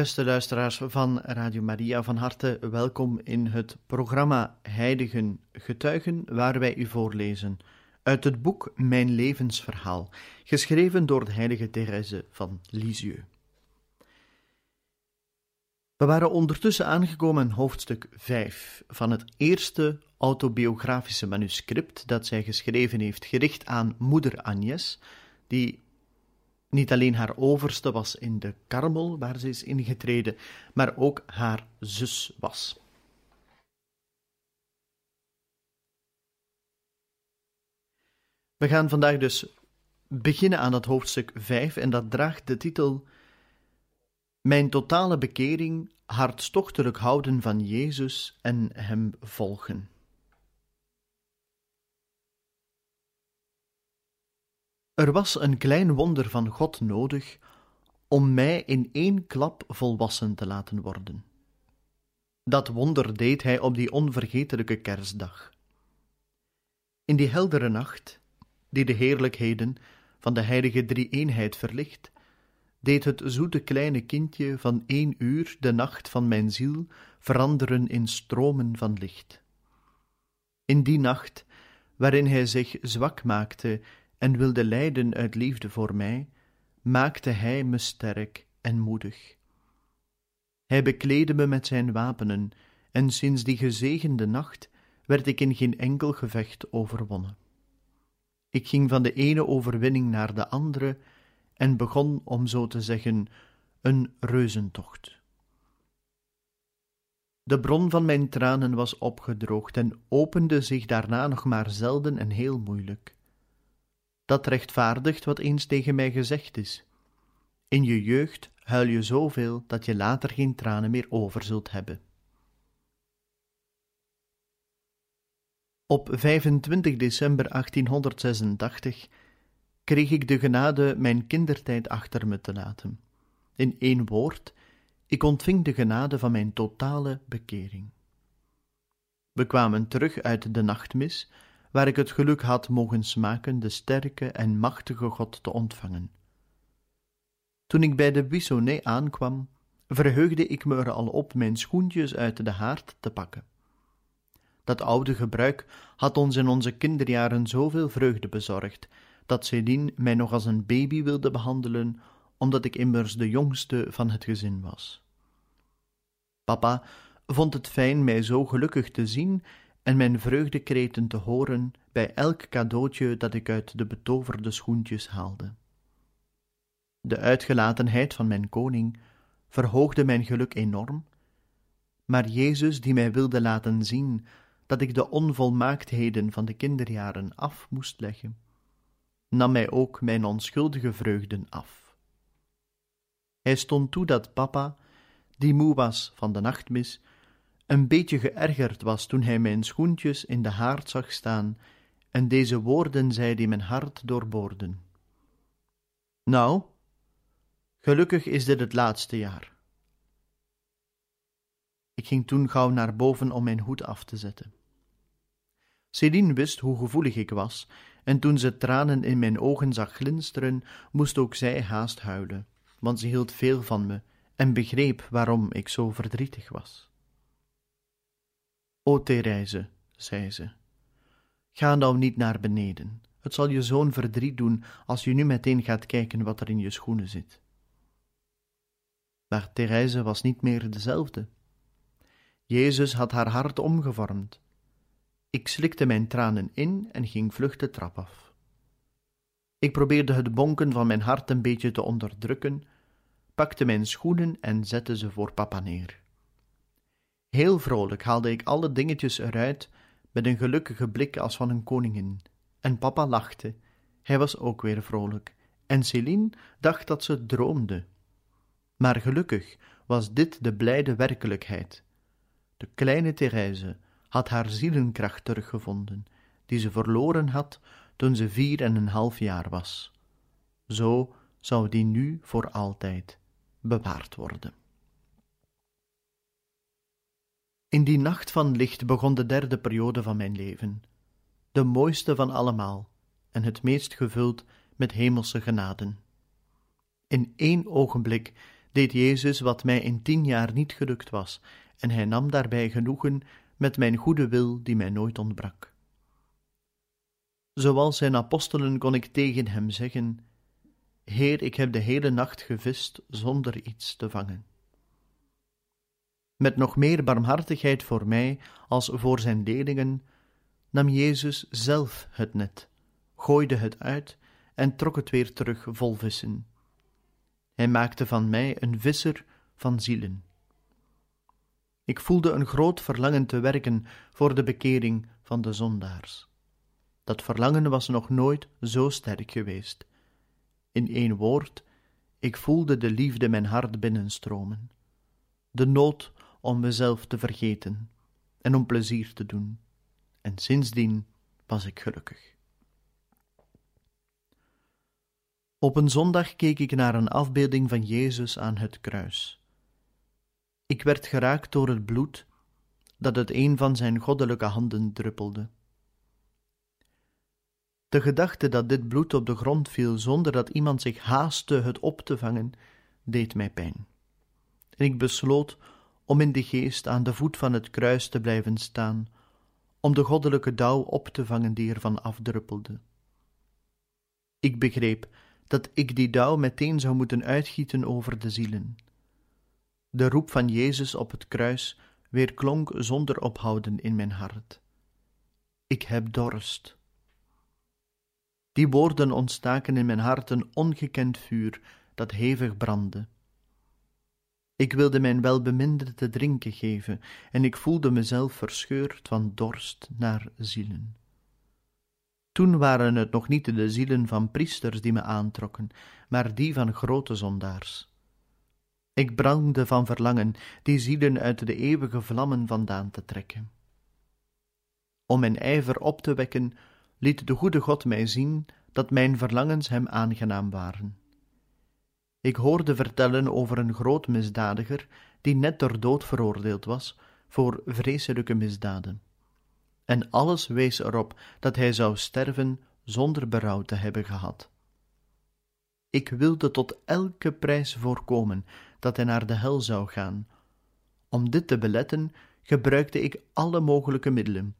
Beste luisteraars van Radio Maria, van harte welkom in het programma Heiligen Getuigen, waar wij u voorlezen uit het boek Mijn levensverhaal, geschreven door de heilige Therese van Lisieux. We waren ondertussen aangekomen in hoofdstuk 5 van het eerste autobiografische manuscript dat zij geschreven heeft, gericht aan moeder Agnes, die niet alleen haar overste was in de Karmel, waar ze is ingetreden, maar ook haar zus was. We gaan vandaag dus beginnen aan het hoofdstuk 5 en dat draagt de titel Mijn totale bekering, hartstochtelijk houden van Jezus en Hem volgen. Er was een klein wonder van God nodig om mij in één klap volwassen te laten worden. Dat wonder deed hij op die onvergetelijke kerstdag. In die heldere nacht, die de heerlijkheden van de heilige drie-eenheid verlicht, deed het zoete kleine kindje van één uur de nacht van mijn ziel veranderen in stromen van licht. In die nacht, waarin hij zich zwak maakte en wilde lijden uit liefde voor mij, maakte hij me sterk en moedig. Hij bekleedde me met zijn wapenen, en sinds die gezegende nacht werd ik in geen enkel gevecht overwonnen. Ik ging van de ene overwinning naar de andere en begon, om zo te zeggen, een reuzentocht. De bron van mijn tranen was opgedroogd en opende zich daarna nog maar zelden en heel moeilijk dat rechtvaardigt wat eens tegen mij gezegd is. In je jeugd huil je zoveel dat je later geen tranen meer over zult hebben. Op 25 december 1886 kreeg ik de genade mijn kindertijd achter me te laten. In één woord, ik ontving de genade van mijn totale bekering. We kwamen terug uit de nachtmis, waar ik het geluk had mogen smaken de sterke en machtige God te ontvangen. Toen ik bij de Bissonnet aankwam, verheugde ik me er al op mijn schoentjes uit de haard te pakken. Dat oude gebruik had ons in onze kinderjaren zoveel vreugde bezorgd, dat Céline mij nog als een baby wilde behandelen, omdat ik immers de jongste van het gezin was. Papa vond het fijn mij zo gelukkig te zien en mijn vreugdekreten te horen bij elk cadeautje dat ik uit de betoverde schoentjes haalde. De uitgelatenheid van mijn koning verhoogde mijn geluk enorm, maar Jezus, die mij wilde laten zien dat ik de onvolmaaktheden van de kinderjaren af moest leggen, nam mij ook mijn onschuldige vreugden af. Hij stond toe dat papa, die moe was van de nachtmis, een beetje geërgerd was toen hij mijn schoentjes in de haard zag staan en deze woorden zei die mijn hart doorboorden. Nou, gelukkig is dit het laatste jaar. Ik ging toen gauw naar boven om mijn hoed af te zetten. Céline wist hoe gevoelig ik was, en toen ze tranen in mijn ogen zag glinsteren, moest ook zij haast huilen, want ze hield veel van me en begreep waarom ik zo verdrietig was. O Therese, zei ze, ga nou niet naar beneden. Het zal je zo'n verdriet doen als je nu meteen gaat kijken wat er in je schoenen zit. Maar Therese was niet meer dezelfde. Jezus had haar hart omgevormd. Ik slikte mijn tranen in en ging vlug de trap af. Ik probeerde het bonken van mijn hart een beetje te onderdrukken, pakte mijn schoenen en zette ze voor papa neer. Heel vrolijk haalde ik alle dingetjes eruit met een gelukkige blik als van een koningin, En papa lachte. Hij was ook weer vrolijk. En Céline dacht dat ze droomde. Maar gelukkig was dit de blijde werkelijkheid. De kleine Therese had haar zielenkracht teruggevonden, die ze verloren had toen ze vier en een half jaar was. Zo zou die nu voor altijd bewaard worden. In die nacht van licht begon de derde periode van mijn leven, de mooiste van allemaal en het meest gevuld met hemelse genaden. In één ogenblik deed Jezus wat mij in tien jaar niet gelukt was, en hij nam daarbij genoegen met mijn goede wil die mij nooit ontbrak. Zoals zijn apostelen kon ik tegen hem zeggen: Heer, ik heb de hele nacht gevist zonder iets te vangen. Met nog meer barmhartigheid voor mij als voor zijn leerlingen nam Jezus zelf het net, gooide het uit en trok het weer terug vol vissen. Hij maakte van mij een visser van zielen. Ik voelde een groot verlangen te werken voor de bekering van de zondaars. Dat verlangen was nog nooit zo sterk geweest. In één woord, ik voelde de liefde mijn hart binnenstromen, de nood om mezelf te vergeten en om plezier te doen, en sindsdien was ik gelukkig. Op een zondag keek ik naar een afbeelding van Jezus aan het kruis. Ik werd geraakt door het bloed dat uit een van zijn goddelijke handen druppelde. De gedachte dat dit bloed op de grond viel zonder dat iemand zich haastte het op te vangen, deed mij pijn. En ik besloot om in de geest aan de voet van het kruis te blijven staan, om de goddelijke dauw op te vangen die ervan afdruppelde. Ik begreep dat ik die dauw meteen zou moeten uitgieten over de zielen. De roep van Jezus op het kruis weerklonk zonder ophouden in mijn hart. Ik heb dorst. Die woorden ontstaken in mijn hart een ongekend vuur dat hevig brandde. Ik wilde mijn welbeminde te drinken geven, en ik voelde mezelf verscheurd van dorst naar zielen. Toen waren het nog niet de zielen van priesters die me aantrokken, maar die van grote zondaars. Ik brandde van verlangen die zielen uit de eeuwige vlammen vandaan te trekken. Om mijn ijver op te wekken, liet de goede God mij zien dat mijn verlangens hem aangenaam waren. Ik hoorde vertellen over een groot misdadiger die net ter dood veroordeeld was voor vreselijke misdaden. En alles wees erop dat hij zou sterven zonder berouw te hebben gehad. Ik wilde tot elke prijs voorkomen dat hij naar de hel zou gaan. Om dit te beletten gebruikte ik alle mogelijke middelen.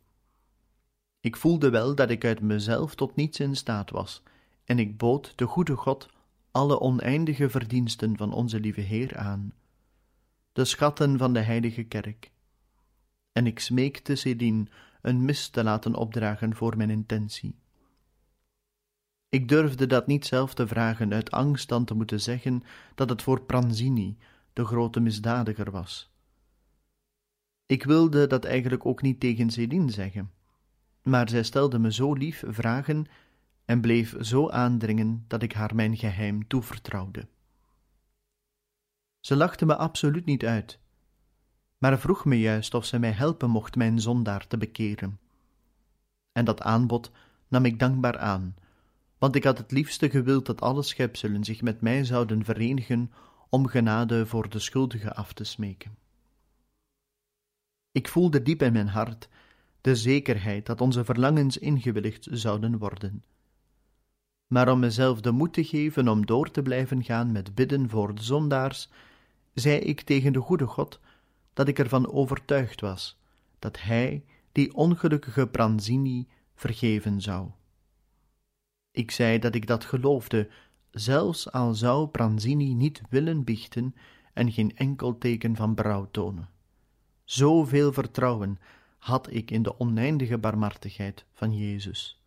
Ik voelde wel dat ik uit mezelf tot niets in staat was, en ik bood de goede God alle oneindige verdiensten van onze lieve Heer aan, de schatten van de heilige kerk. En ik smeekte Céline een mis te laten opdragen voor mijn intentie. Ik durfde dat niet zelf te vragen uit angst dan te moeten zeggen dat het voor Pranzini, de grote misdadiger, was. Ik wilde dat eigenlijk ook niet tegen Céline zeggen, maar zij stelde me zo lief vragen en bleef zo aandringen dat ik haar mijn geheim toevertrouwde. Ze lachte me absoluut niet uit, maar vroeg me juist of ze mij helpen mocht mijn zondaar te bekeren. En dat aanbod nam ik dankbaar aan, want ik had het liefste gewild dat alle schepselen zich met mij zouden verenigen om genade voor de schuldige af te smeken. Ik voelde diep in mijn hart de zekerheid dat onze verlangens ingewilligd zouden worden maar om mezelf de moed te geven om door te blijven gaan met bidden voor de zondaars, zei ik tegen de goede God dat ik ervan overtuigd was dat Hij die ongelukkige Pranzini vergeven zou. Ik zei dat ik dat geloofde, zelfs al zou Pranzini niet willen biechten en geen enkel teken van berouw tonen. Zoveel vertrouwen had ik in de oneindige barmhartigheid van Jezus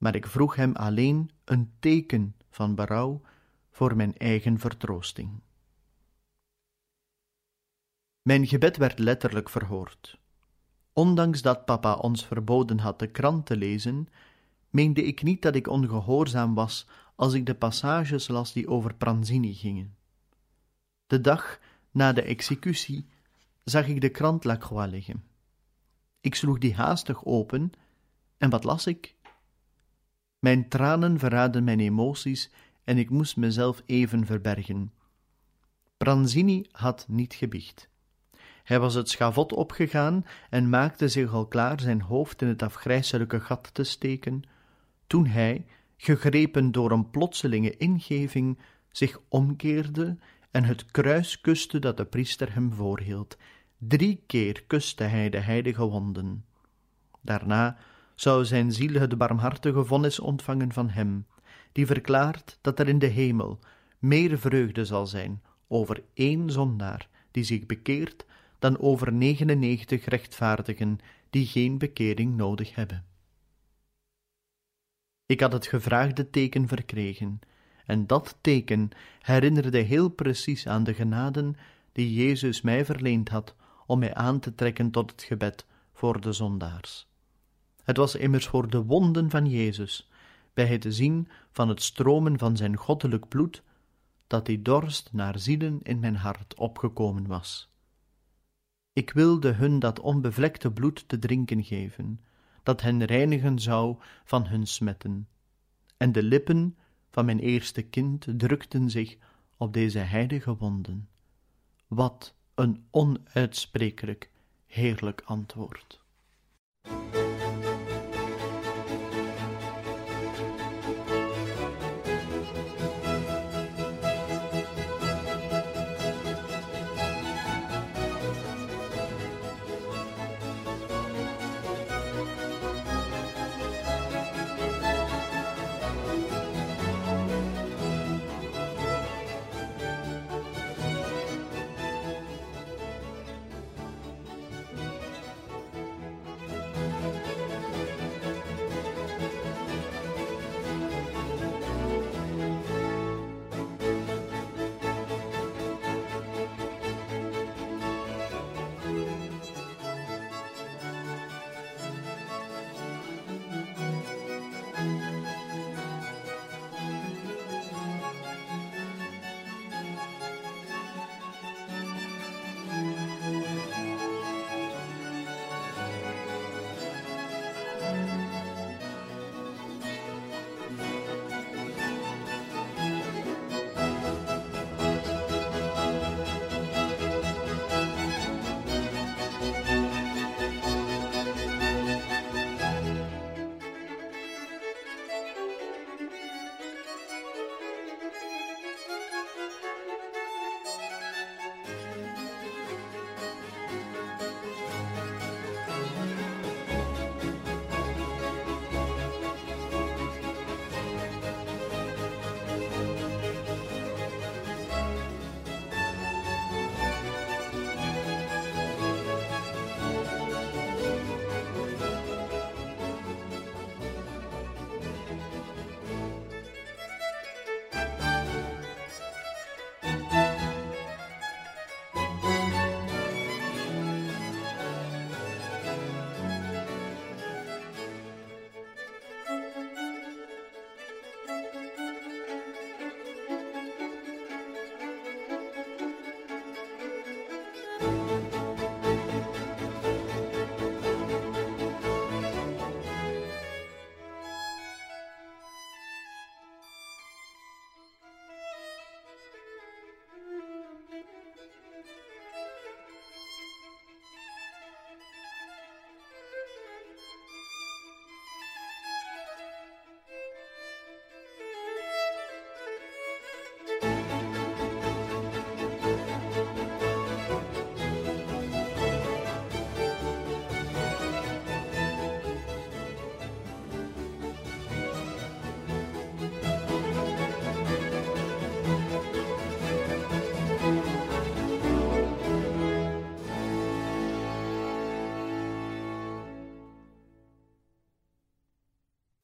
maar ik vroeg hem alleen een teken van berouw voor mijn eigen vertroosting. Mijn gebed werd letterlijk verhoord. Ondanks dat papa ons verboden had de krant te lezen, meende ik niet dat ik ongehoorzaam was als ik de passages las die over Pranzini gingen. De dag na de executie zag ik de krant La Croix liggen. Ik sloeg die haastig open en wat las ik? Mijn tranen verraadden mijn emoties en ik moest mezelf even verbergen. Pranzini had niet gebiecht. Hij was het schavot opgegaan en maakte zich al klaar zijn hoofd in het afgrijselijke gat te steken, toen hij, gegrepen door een plotselinge ingeving, zich omkeerde en het kruis kuste dat de priester hem voorhield. Drie keer kuste hij de heilige wonden. Daarna zou zijn ziel het barmhartige vonnis ontvangen van hem, die verklaart dat er in de hemel meer vreugde zal zijn over één zondaar die zich bekeert dan over 99 rechtvaardigen die geen bekering nodig hebben. Ik had het gevraagde teken verkregen, en dat teken herinnerde heel precies aan de genaden die Jezus mij verleend had om mij aan te trekken tot het gebed voor de zondaars. Het was immers voor de wonden van Jezus, bij het zien van het stromen van zijn goddelijk bloed, dat die dorst naar zielen in mijn hart opgekomen was. Ik wilde hun dat onbevlekte bloed te drinken geven, dat hen reinigen zou van hun smetten. En de lippen van mijn eerste kind drukten zich op deze heilige wonden. Wat een onuitsprekelijk heerlijk antwoord.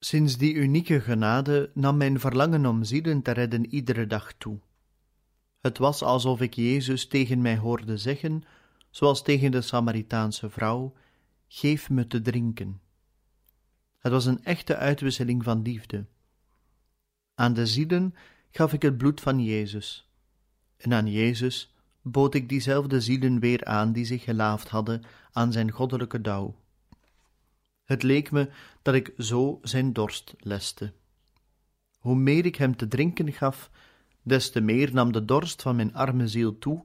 Sinds die unieke genade nam mijn verlangen om zielen te redden iedere dag toe. Het was alsof ik Jezus tegen mij hoorde zeggen, zoals tegen de Samaritaanse vrouw: Geef me te drinken. Het was een echte uitwisseling van liefde. Aan de zielen gaf ik het bloed van Jezus, en aan Jezus bood ik diezelfde zielen weer aan die zich gelaafd hadden aan zijn goddelijke dauw. Het leek me dat ik zo zijn dorst leste. Hoe meer ik hem te drinken gaf, des te meer nam de dorst van mijn arme ziel toe,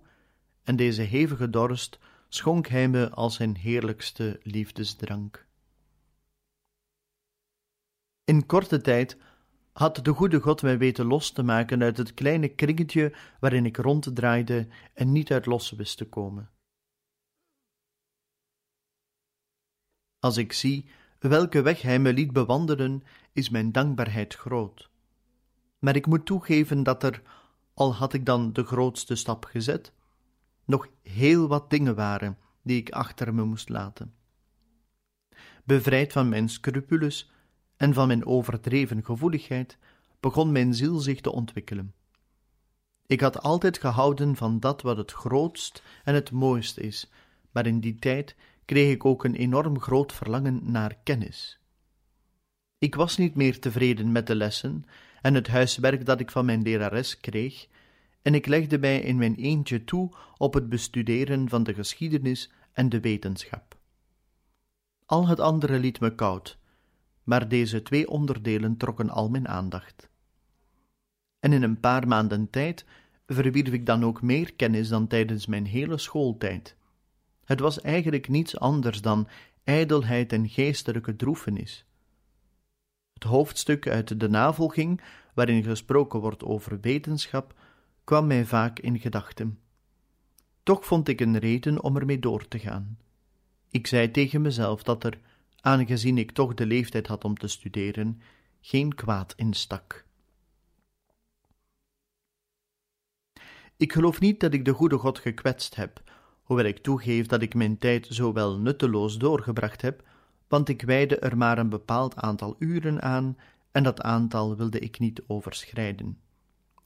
en deze hevige dorst schonk hij me als zijn heerlijkste liefdesdrank. In korte tijd had de goede God mij weten los te maken uit het kleine kringetje waarin ik ronddraaide en niet uit los wist te komen. Als ik zie welke weg hij me liet bewandelen, is mijn dankbaarheid groot. Maar ik moet toegeven dat er, al had ik dan de grootste stap gezet, nog heel wat dingen waren die ik achter me moest laten. Bevrijd van mijn scrupules en van mijn overdreven gevoeligheid, begon mijn ziel zich te ontwikkelen. Ik had altijd gehouden van dat wat het grootst en het mooist is, maar in die tijd kreeg ik ook een enorm groot verlangen naar kennis. Ik was niet meer tevreden met de lessen en het huiswerk dat ik van mijn lerares kreeg, en ik legde mij in mijn eentje toe op het bestuderen van de geschiedenis en de wetenschap. Al het andere liet me koud, maar deze twee onderdelen trokken al mijn aandacht. En in een paar maanden tijd verwierf ik dan ook meer kennis dan tijdens mijn hele schooltijd. Het was eigenlijk niets anders dan ijdelheid en geestelijke droefenis. Het hoofdstuk uit de navolging, waarin gesproken wordt over wetenschap, kwam mij vaak in gedachten. Toch vond ik een reden om ermee door te gaan. Ik zei tegen mezelf dat er, aangezien ik toch de leeftijd had om te studeren, geen kwaad in stak. Ik geloof niet dat ik de goede God gekwetst heb, hoewel ik toegeef dat ik mijn tijd zowel nutteloos doorgebracht heb, want ik wijde er maar een bepaald aantal uren aan en dat aantal wilde ik niet overschrijden,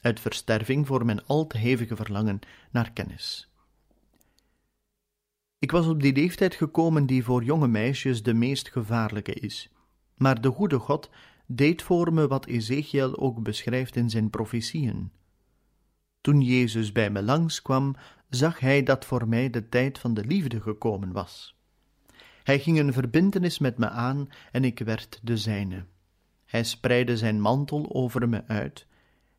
uit versterving voor mijn al te hevige verlangen naar kennis. Ik was op die leeftijd gekomen die voor jonge meisjes de meest gevaarlijke is, maar de goede God deed voor me wat Ezekiel ook beschrijft in zijn profetieën. Toen Jezus bij me langskwam, zag hij dat voor mij de tijd van de liefde gekomen was. Hij ging een verbintenis met me aan en ik werd de zijne. Hij spreidde zijn mantel over me uit,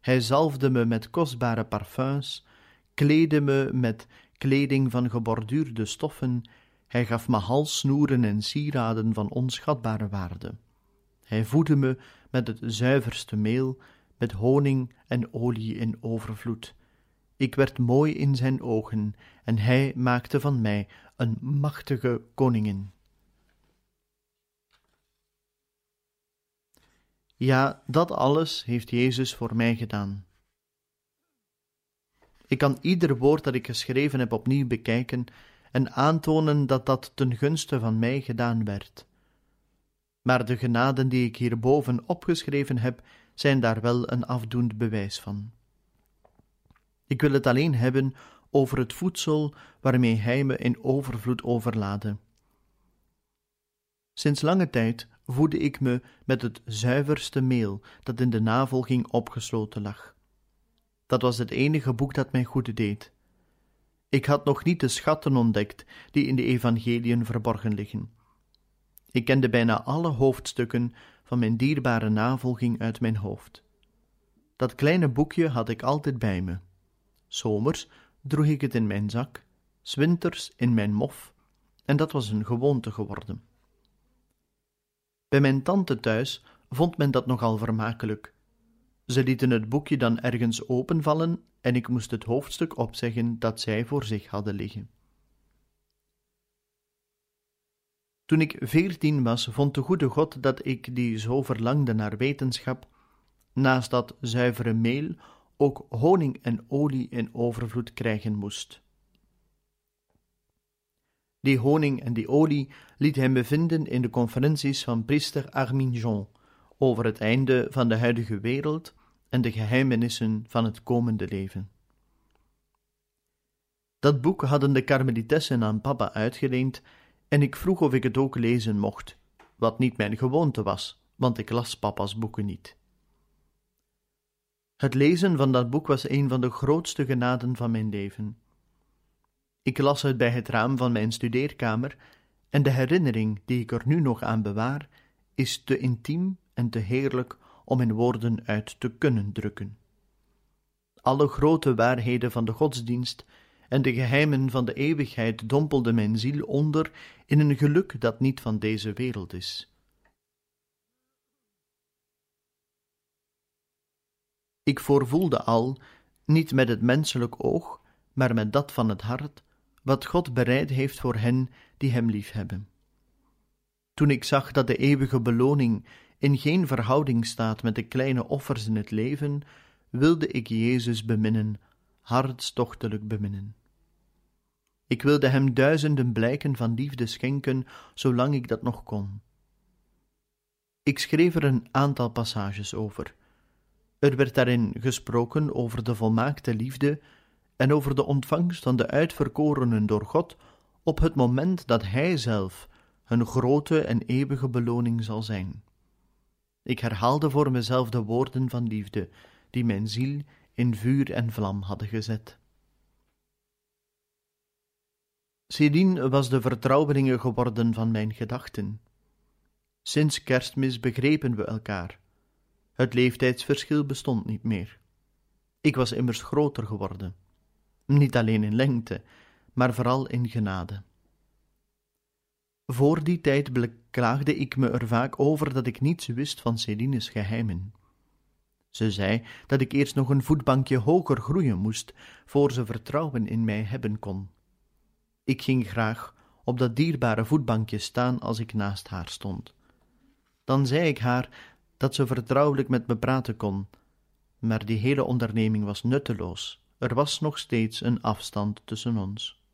hij zalfde me met kostbare parfums, kleedde me met kleding van geborduurde stoffen, hij gaf me halssnoeren en sieraden van onschatbare waarde. Hij voedde me met het zuiverste meel, met honing en olie in overvloed. Ik werd mooi in zijn ogen, en hij maakte van mij een machtige koningin. Ja, dat alles heeft Jezus voor mij gedaan. Ik kan ieder woord dat ik geschreven heb opnieuw bekijken en aantonen dat dat ten gunste van mij gedaan werd. Maar de genaden die ik hierboven opgeschreven heb, zijn daar wel een afdoend bewijs van. Ik wil het alleen hebben over het voedsel waarmee Hij me in overvloed overlaadde. Sinds lange tijd voedde ik me met het zuiverste meel dat in de navolging opgesloten lag. Dat was het enige boek dat mij goed deed. Ik had nog niet de schatten ontdekt die in de evangeliën verborgen liggen. Ik kende bijna alle hoofdstukken van mijn dierbare navolging uit mijn hoofd. Dat kleine boekje had ik altijd bij me. Zomers droeg ik het in mijn zak, winters in mijn mof, en dat was een gewoonte geworden. Bij mijn tante thuis vond men dat nogal vermakelijk. Ze lieten het boekje dan ergens openvallen en ik moest het hoofdstuk opzeggen dat zij voor zich hadden liggen. Toen ik veertien was, vond de goede God dat ik, die zo verlangde naar wetenschap, naast dat zuivere meel ook honing en olie in overvloed krijgen moest. Die honing en die olie liet hij me vinden in de conferenties van priester Arminjon over het einde van de huidige wereld en de geheimenissen van het komende leven. Dat boek hadden de karmelitessen aan papa uitgeleend en ik vroeg of ik het ook lezen mocht, wat niet mijn gewoonte was, want ik las papa's boeken niet. Het lezen van dat boek was een van de grootste genaden van mijn leven. Ik las het bij het raam van mijn studeerkamer en de herinnering die ik er nu nog aan bewaar is te intiem en te heerlijk om in woorden uit te kunnen drukken. Alle grote waarheden van de godsdienst en de geheimen van de eeuwigheid dompelde mijn ziel onder in een geluk dat niet van deze wereld is. Ik voorvoelde al, niet met het menselijk oog, maar met dat van het hart, wat God bereid heeft voor hen die Hem liefhebben. Toen ik zag dat de eeuwige beloning in geen verhouding staat met de kleine offers in het leven, wilde ik Jezus beminnen, hartstochtelijk beminnen. Ik wilde Hem duizenden blijken van liefde schenken, zolang ik dat nog kon. Ik schreef er een aantal passages over. Er werd daarin gesproken over de volmaakte liefde en over de ontvangst van de uitverkorenen door God op het moment dat Hij zelf hun grote en eeuwige beloning zal zijn. Ik herhaalde voor mezelf de woorden van liefde, die mijn ziel in vuur en vlam hadden gezet. Céline was de vertrouwelinge geworden van mijn gedachten. Sinds kerstmis begrepen we elkaar. Het leeftijdsverschil bestond niet meer. Ik was immers groter geworden, niet alleen in lengte, maar vooral in genade. Voor die tijd beklaagde ik me er vaak over dat ik niets wist van Celine's geheimen. Ze zei dat ik eerst nog een voetbankje hoger groeien moest, voor ze vertrouwen in mij hebben kon. Ik ging graag op dat dierbare voetbankje staan als ik naast haar stond. Dan zei ik haar dat ze vertrouwelijk met me praten kon, maar die hele onderneming was nutteloos. Er was nog steeds een afstand tussen ons.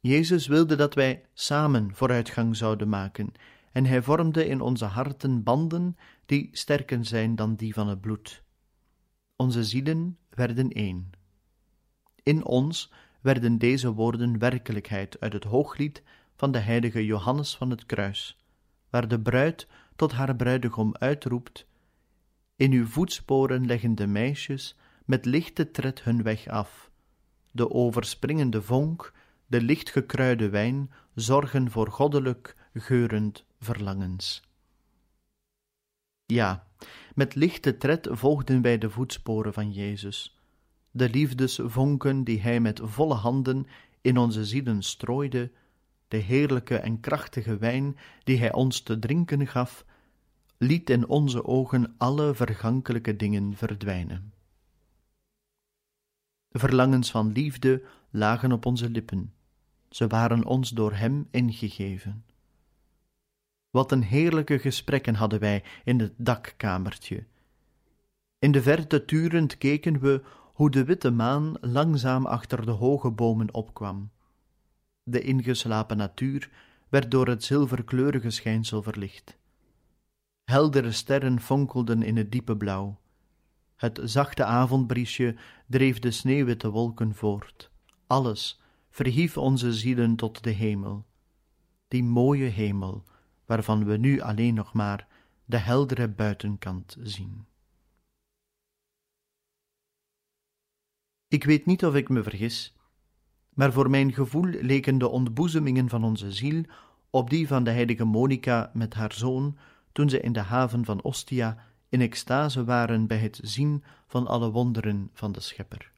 Jezus wilde dat wij samen vooruitgang zouden maken, en hij vormde in onze harten banden die sterker zijn dan die van het bloed. Onze zielen werden één. In ons werden deze woorden werkelijkheid uit het hooglied van de heilige Johannes van het Kruis, waar de bruid tot haar bruidegom uitroept: In uw voetsporen leggen de meisjes met lichte tred hun weg af. De overspringende vonk de lichtgekruide wijn zorgen voor goddelijk geurend verlangens. Ja, met lichte tred volgden wij de voetsporen van Jezus, de liefdesvonken die Hij met volle handen in onze zielen strooide, de heerlijke en krachtige wijn die Hij ons te drinken gaf, liet in onze ogen alle vergankelijke dingen verdwijnen. Verlangens van liefde lagen op onze lippen, ze waren ons door Hem ingegeven. Wat een heerlijke gesprekken hadden wij in het dakkamertje. In de verte turend keken we hoe de witte maan langzaam achter de hoge bomen opkwam. De ingeslapen natuur werd door het zilverkleurige schijnsel verlicht. Heldere sterren fonkelden in het diepe blauw. Het zachte avondbriesje dreef de sneeuwwitte wolken voort. Alles verhief onze zielen tot de hemel, die mooie hemel, waarvan we nu alleen nog maar de heldere buitenkant zien. Ik weet niet of ik me vergis, maar voor mijn gevoel leken de ontboezemingen van onze ziel op die van de heilige Monica met haar zoon toen ze in de haven van Ostia in extase waren bij het zien van alle wonderen van de Schepper.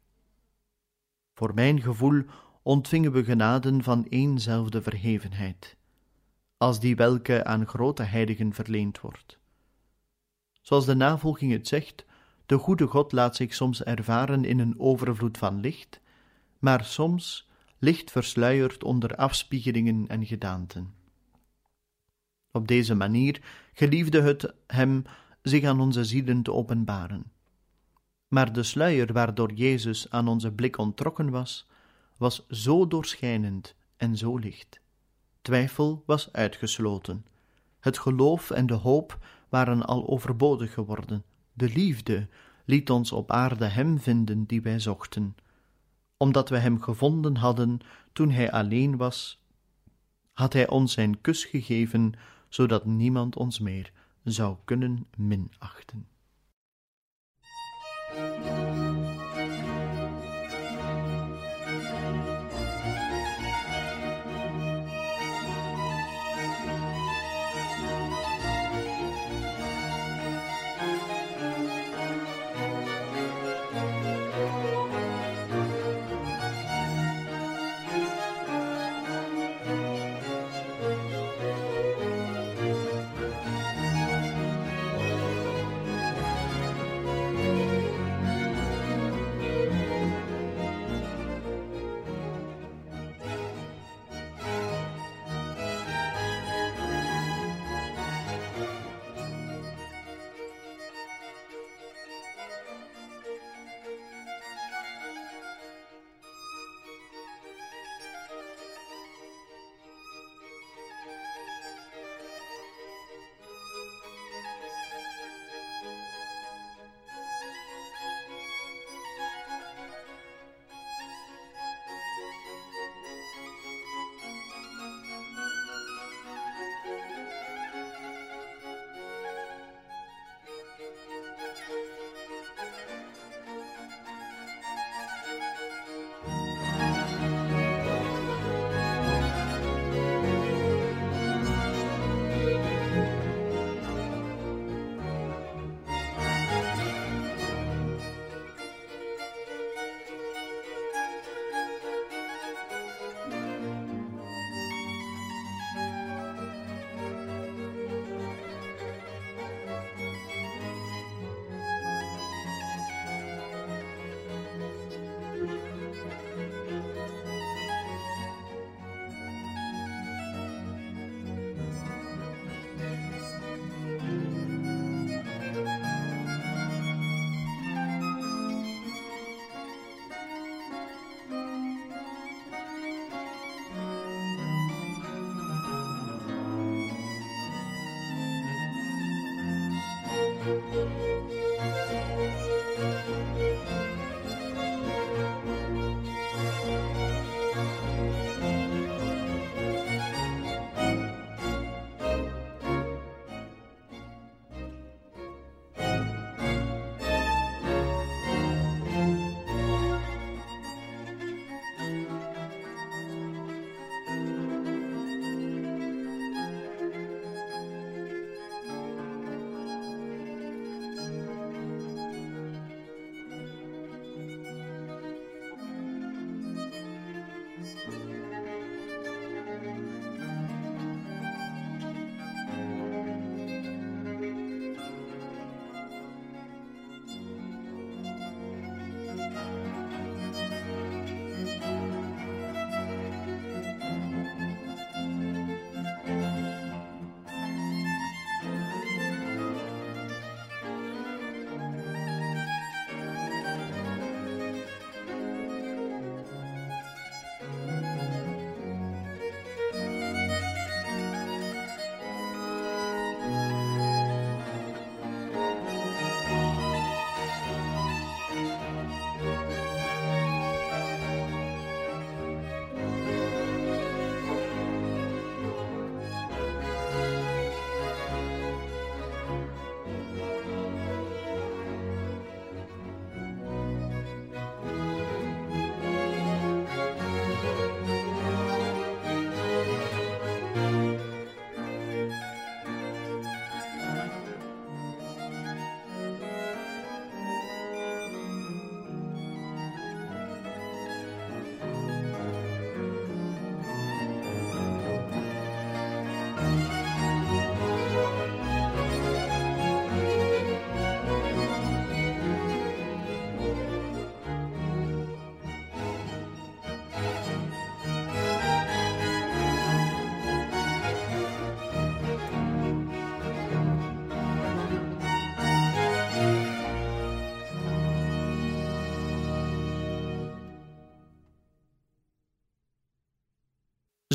Voor mijn gevoel ontvingen we genaden van éénzelfde verhevenheid, als die welke aan grote heiligen verleend wordt. Zoals de navolging het zegt, de goede God laat zich soms ervaren in een overvloed van licht, maar soms licht versluierd onder afspiegelingen en gedaanten. Op deze manier geliefde het hem zich aan onze zielen te openbaren. Maar de sluier waardoor Jezus aan onze blik ontrokken was, was zo doorschijnend en zo licht. Twijfel was uitgesloten. Het geloof en de hoop waren al overbodig geworden. De liefde liet ons op aarde Hem vinden die wij zochten. Omdat we Hem gevonden hadden toen Hij alleen was, had Hij ons zijn kus gegeven, zodat niemand ons meer zou kunnen minachten.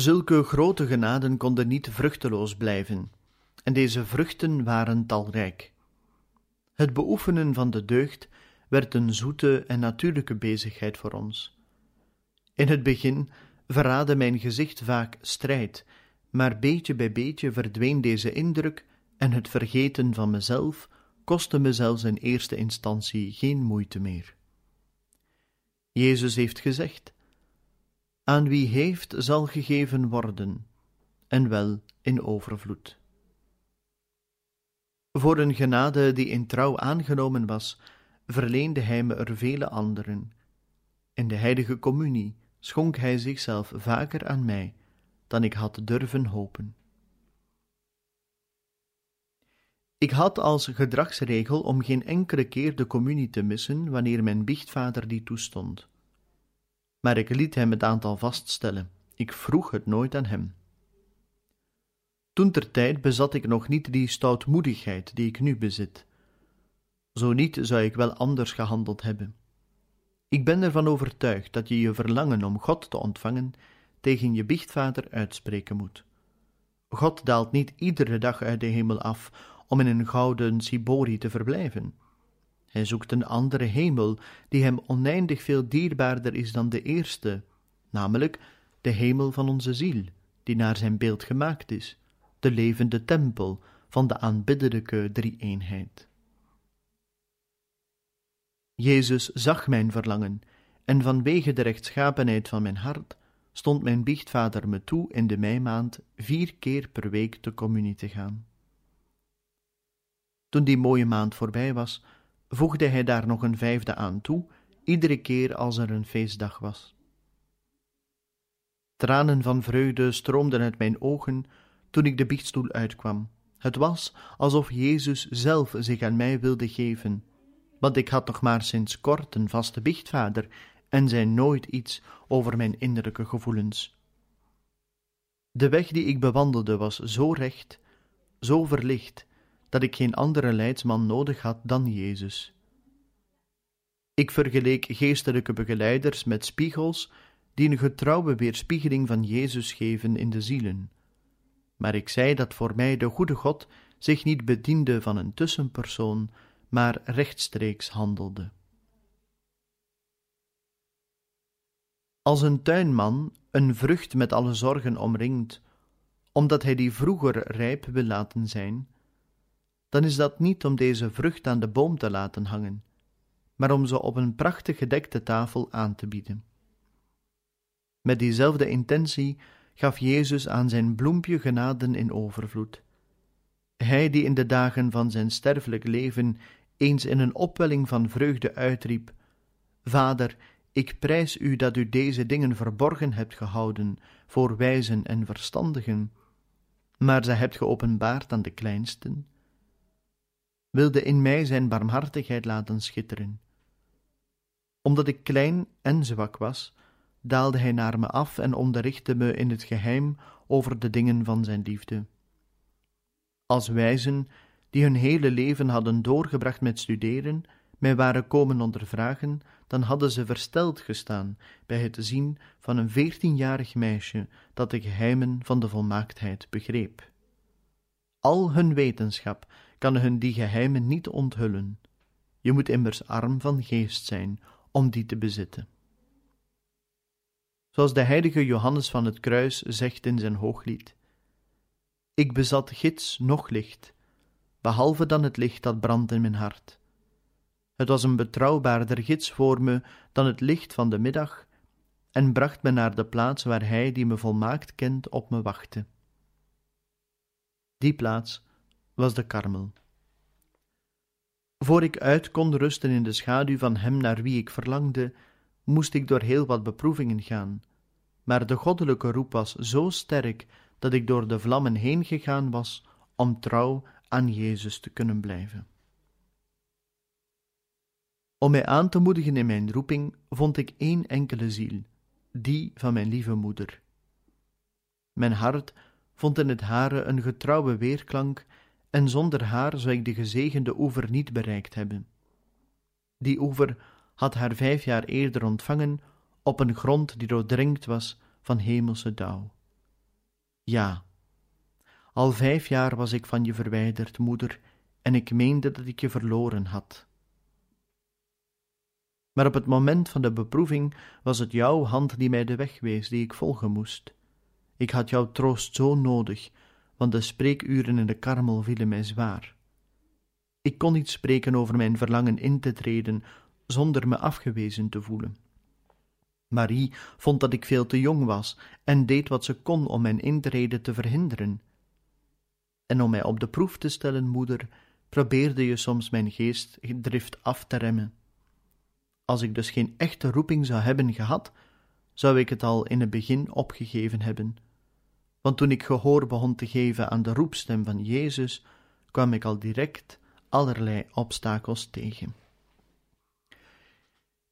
Zulke grote genaden konden niet vruchteloos blijven, en deze vruchten waren talrijk. Het beoefenen van de deugd werd een zoete en natuurlijke bezigheid voor ons. In het begin verraadde mijn gezicht vaak strijd maar beetje bij beetje verdween deze indruk en het vergeten van mezelf kostte me zelfs in eerste instantie geen moeite meer. Jezus heeft gezegd: Aan wie heeft, zal gegeven worden, en wel in overvloed. Voor een genade die in trouw aangenomen was, verleende hij me er vele anderen. In de heilige communie schonk hij zichzelf vaker aan mij dan ik had durven hopen. Ik had als gedragsregel om geen enkele keer de communie te missen wanneer mijn biechtvader die toestond. Maar ik liet hem het aantal vaststellen, ik vroeg het nooit aan hem. Toen ter tijd bezat ik nog niet die stoutmoedigheid die ik nu bezit. Zo niet zou ik wel anders gehandeld hebben. Ik ben ervan overtuigd dat je je verlangen om God te ontvangen tegen je biechtvader uitspreken moet. God daalt niet iedere dag uit de hemel af om in een gouden cibori te verblijven. Hij zoekt een andere hemel die hem oneindig veel dierbaarder is dan de eerste, namelijk de hemel van onze ziel, die naar zijn beeld gemaakt is, de levende tempel van de aanbiddelijke drie-eenheid. Jezus zag mijn verlangen, en vanwege de rechtschapenheid van mijn hart stond mijn biechtvader me toe in de meimaand vier keer per week de communie te gaan. Toen die mooie maand voorbij was, voegde hij daar nog een vijfde aan toe, iedere keer als er een feestdag was. Tranen van vreugde stroomden uit mijn ogen toen ik de biechtstoel uitkwam. Het was alsof Jezus zelf zich aan mij wilde geven, want ik had nog maar sinds kort een vaste biechtvader en zei nooit iets over mijn innerlijke gevoelens. De weg die ik bewandelde was zo recht, zo verlicht, dat ik geen andere leidsman nodig had dan Jezus. Ik vergeleek geestelijke begeleiders met spiegels die een getrouwe weerspiegeling van Jezus geven in de zielen. Maar ik zei dat voor mij de goede God zich niet bediende van een tussenpersoon, maar rechtstreeks handelde. Als een tuinman een vrucht met alle zorgen omringt, omdat hij die vroeger rijp wil laten zijn, dan is dat niet om deze vrucht aan de boom te laten hangen, maar om ze op een prachtig gedekte tafel aan te bieden. Met diezelfde intentie gaf Jezus aan zijn bloempje genaden in overvloed. Hij die in de dagen van zijn sterfelijk leven eens in een opwelling van vreugde uitriep: Vader, ik prijs u dat u deze dingen verborgen hebt gehouden voor wijzen en verstandigen, maar ze hebt geopenbaard aan de kleinsten. Wilde in mij zijn barmhartigheid laten schitteren. Omdat ik klein en zwak was, daalde hij naar me af en onderrichtte me in het geheim over de dingen van zijn liefde. Als wijzen die hun hele leven hadden doorgebracht met studeren, mij waren komen ondervragen, dan hadden ze versteld gestaan bij het zien van een veertienjarig meisje dat de geheimen van de volmaaktheid begreep. Al hun wetenschap kan hun die geheimen niet onthullen. Je moet immers arm van geest zijn om die te bezitten. Zoals de heilige Johannes van het Kruis zegt in zijn hooglied: Ik bezat gids noch licht, behalve dan het licht dat brandt in mijn hart het was een betrouwbaarder gids voor me dan het licht van de middag, en bracht me naar de plaats waar hij die me volmaakt kent op me wachtte. Die plaats was de karmel. Voor ik uit kon rusten in de schaduw van hem naar wie ik verlangde, moest ik door heel wat beproevingen gaan, maar de goddelijke roep was zo sterk dat ik door de vlammen heen gegaan was om trouw aan Jezus te kunnen blijven. Om mij aan te moedigen in mijn roeping, vond ik één enkele ziel, die van mijn lieve moeder. Mijn hart vond in het hare een getrouwe weerklank, en zonder haar zou ik de gezegende oever niet bereikt hebben. Die oever had haar vijf jaar eerder ontvangen op een grond die doordrenkt was van hemelse dauw. Ja, al vijf jaar was ik van je verwijderd, moeder, en ik meende dat ik je verloren had. Maar op het moment van de beproeving was het jouw hand die mij de weg wees die ik volgen moest. Ik had jouw troost zo nodig, want de spreekuren in de karmel vielen mij zwaar. Ik kon niet spreken over mijn verlangen in te treden zonder me afgewezen te voelen. Marie vond dat ik veel te jong was en deed wat ze kon om mijn intrede te verhinderen. En om mij op de proef te stellen, moeder, probeerde je soms mijn geestdrift af te remmen. Als ik dus geen echte roeping zou hebben gehad, zou ik het al in het begin opgegeven hebben. Want toen ik gehoor begon te geven aan de roepstem van Jezus, kwam ik al direct allerlei obstakels tegen.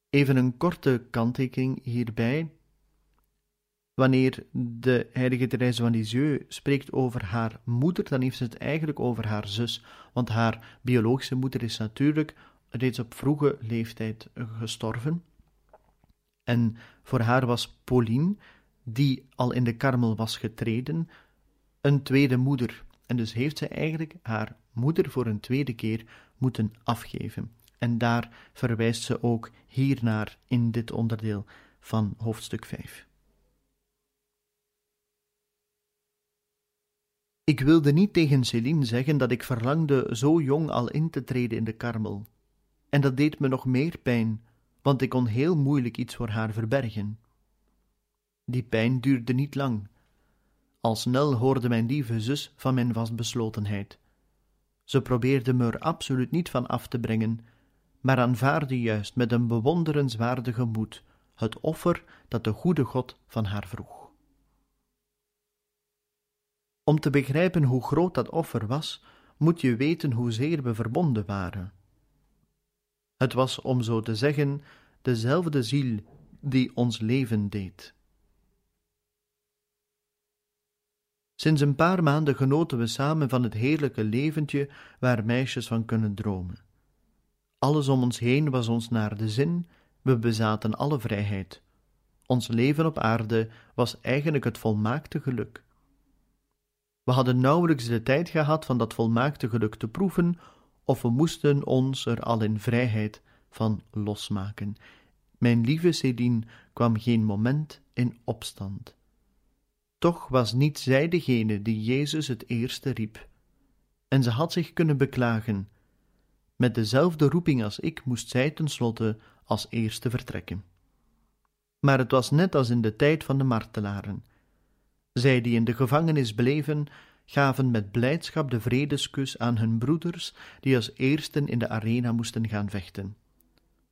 Even een korte kanttekening hierbij. Wanneer de heilige Therese van Lisieux spreekt over haar moeder, dan heeft ze het eigenlijk over haar zus, want haar biologische moeder is natuurlijk reeds op vroege leeftijd gestorven. En voor haar was Pauline, die al in de karmel was getreden, een tweede moeder. En dus heeft ze eigenlijk haar moeder voor een tweede keer moeten afgeven. En daar verwijst ze ook hiernaar in dit onderdeel van hoofdstuk 5. Ik wilde niet tegen Céline zeggen dat ik verlangde zo jong al in te treden in de karmel. En dat deed me nog meer pijn, want ik kon heel moeilijk iets voor haar verbergen. Die pijn duurde niet lang. Al snel hoorde mijn lieve zus van mijn vastbeslotenheid. Ze probeerde me er absoluut niet van af te brengen, maar aanvaarde juist met een bewonderenswaardige moed het offer dat de goede God van haar vroeg. Om te begrijpen hoe groot dat offer was, moet je weten hoezeer we verbonden waren. Het was, om zo te zeggen, dezelfde ziel die ons leven deed. Sinds een paar maanden genoten we samen van het heerlijke leventje waar meisjes van kunnen dromen. Alles om ons heen was ons naar de zin, we bezaten alle vrijheid. Ons leven op aarde was eigenlijk het volmaakte geluk. We hadden nauwelijks de tijd gehad van dat volmaakte geluk te proeven, of we moesten ons er al in vrijheid van losmaken. Mijn lieve Céline kwam geen moment in opstand. Toch was niet zij degene die Jezus het eerste riep. En ze had zich kunnen beklagen. Met dezelfde roeping als ik moest zij tenslotte als eerste vertrekken. Maar het was net als in de tijd van de martelaren. Zij die in de gevangenis bleven, gaven met blijdschap de vredeskus aan hun broeders, die als eersten in de arena moesten gaan vechten.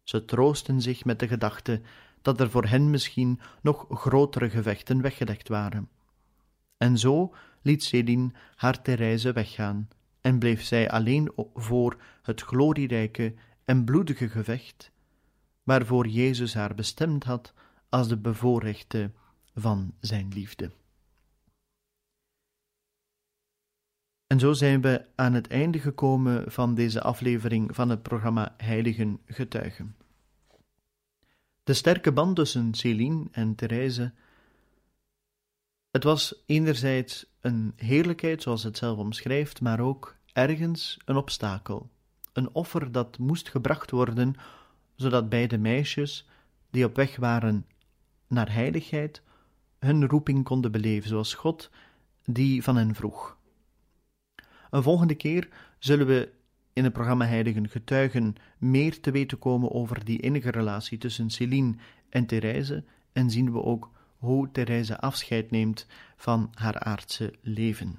Ze troosten zich met de gedachte dat er voor hen misschien nog grotere gevechten weggelegd waren. En zo liet Céline haar Therese weggaan en bleef zij alleen voor het glorierijke en bloedige gevecht, waarvoor Jezus haar bestemd had als de bevoorrechte van zijn liefde. En zo zijn we aan het einde gekomen van deze aflevering van het programma Heiligen Getuigen. De sterke band tussen Céline en Therese. Het was enerzijds een heerlijkheid, zoals het zelf omschrijft, maar ook ergens een obstakel, een offer dat moest gebracht worden, zodat beide meisjes, die op weg waren naar heiligheid, hun roeping konden beleven, zoals God die van hen vroeg. Een volgende keer zullen we in het programma Heiligen Getuigen meer te weten komen over die innige relatie tussen Céline en Therese en zien we ook hoe Therese afscheid neemt van haar aardse leven.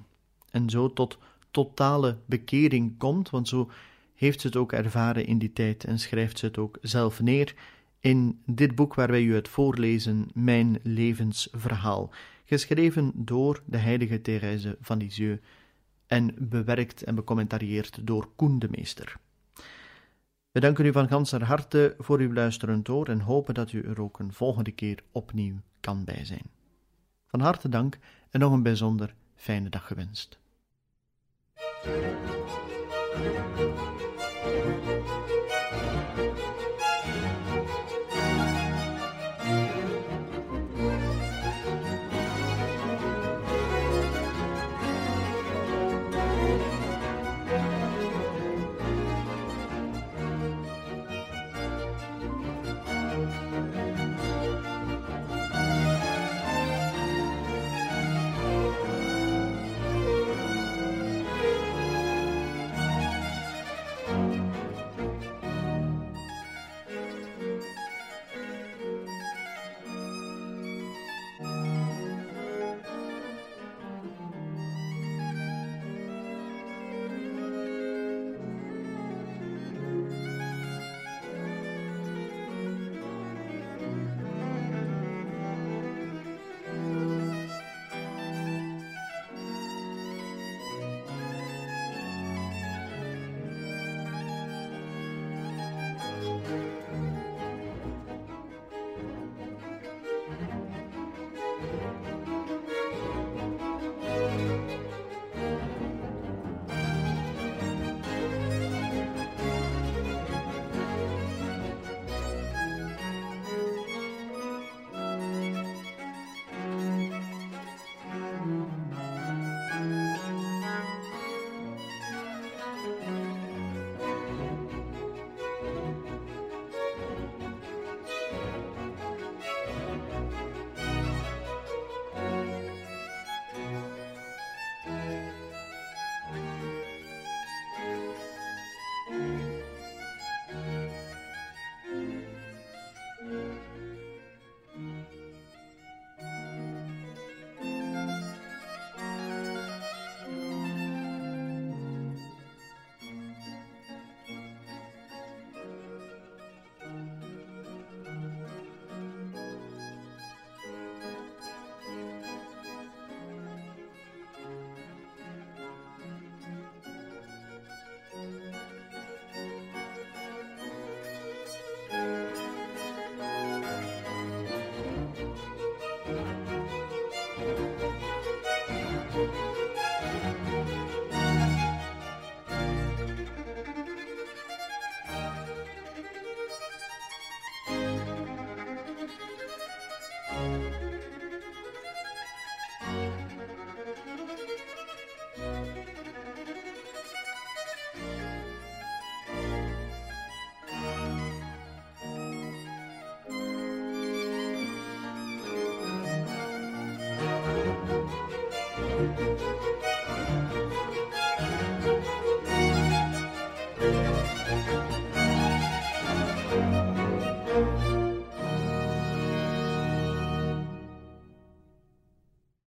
En zo tot totale bekering komt, want zo heeft ze het ook ervaren in die tijd en schrijft ze het ook zelf neer in dit boek waar wij u het voorlezen, Mijn levensverhaal, geschreven door de heilige Therese van Lisieux en bewerkt en becommentarieerd door Koen de Meester. We danken u van ganser harte voor uw luisterend oor en hopen dat u er ook een volgende keer opnieuw kan bij zijn. Van harte dank en nog een bijzonder fijne dag gewenst.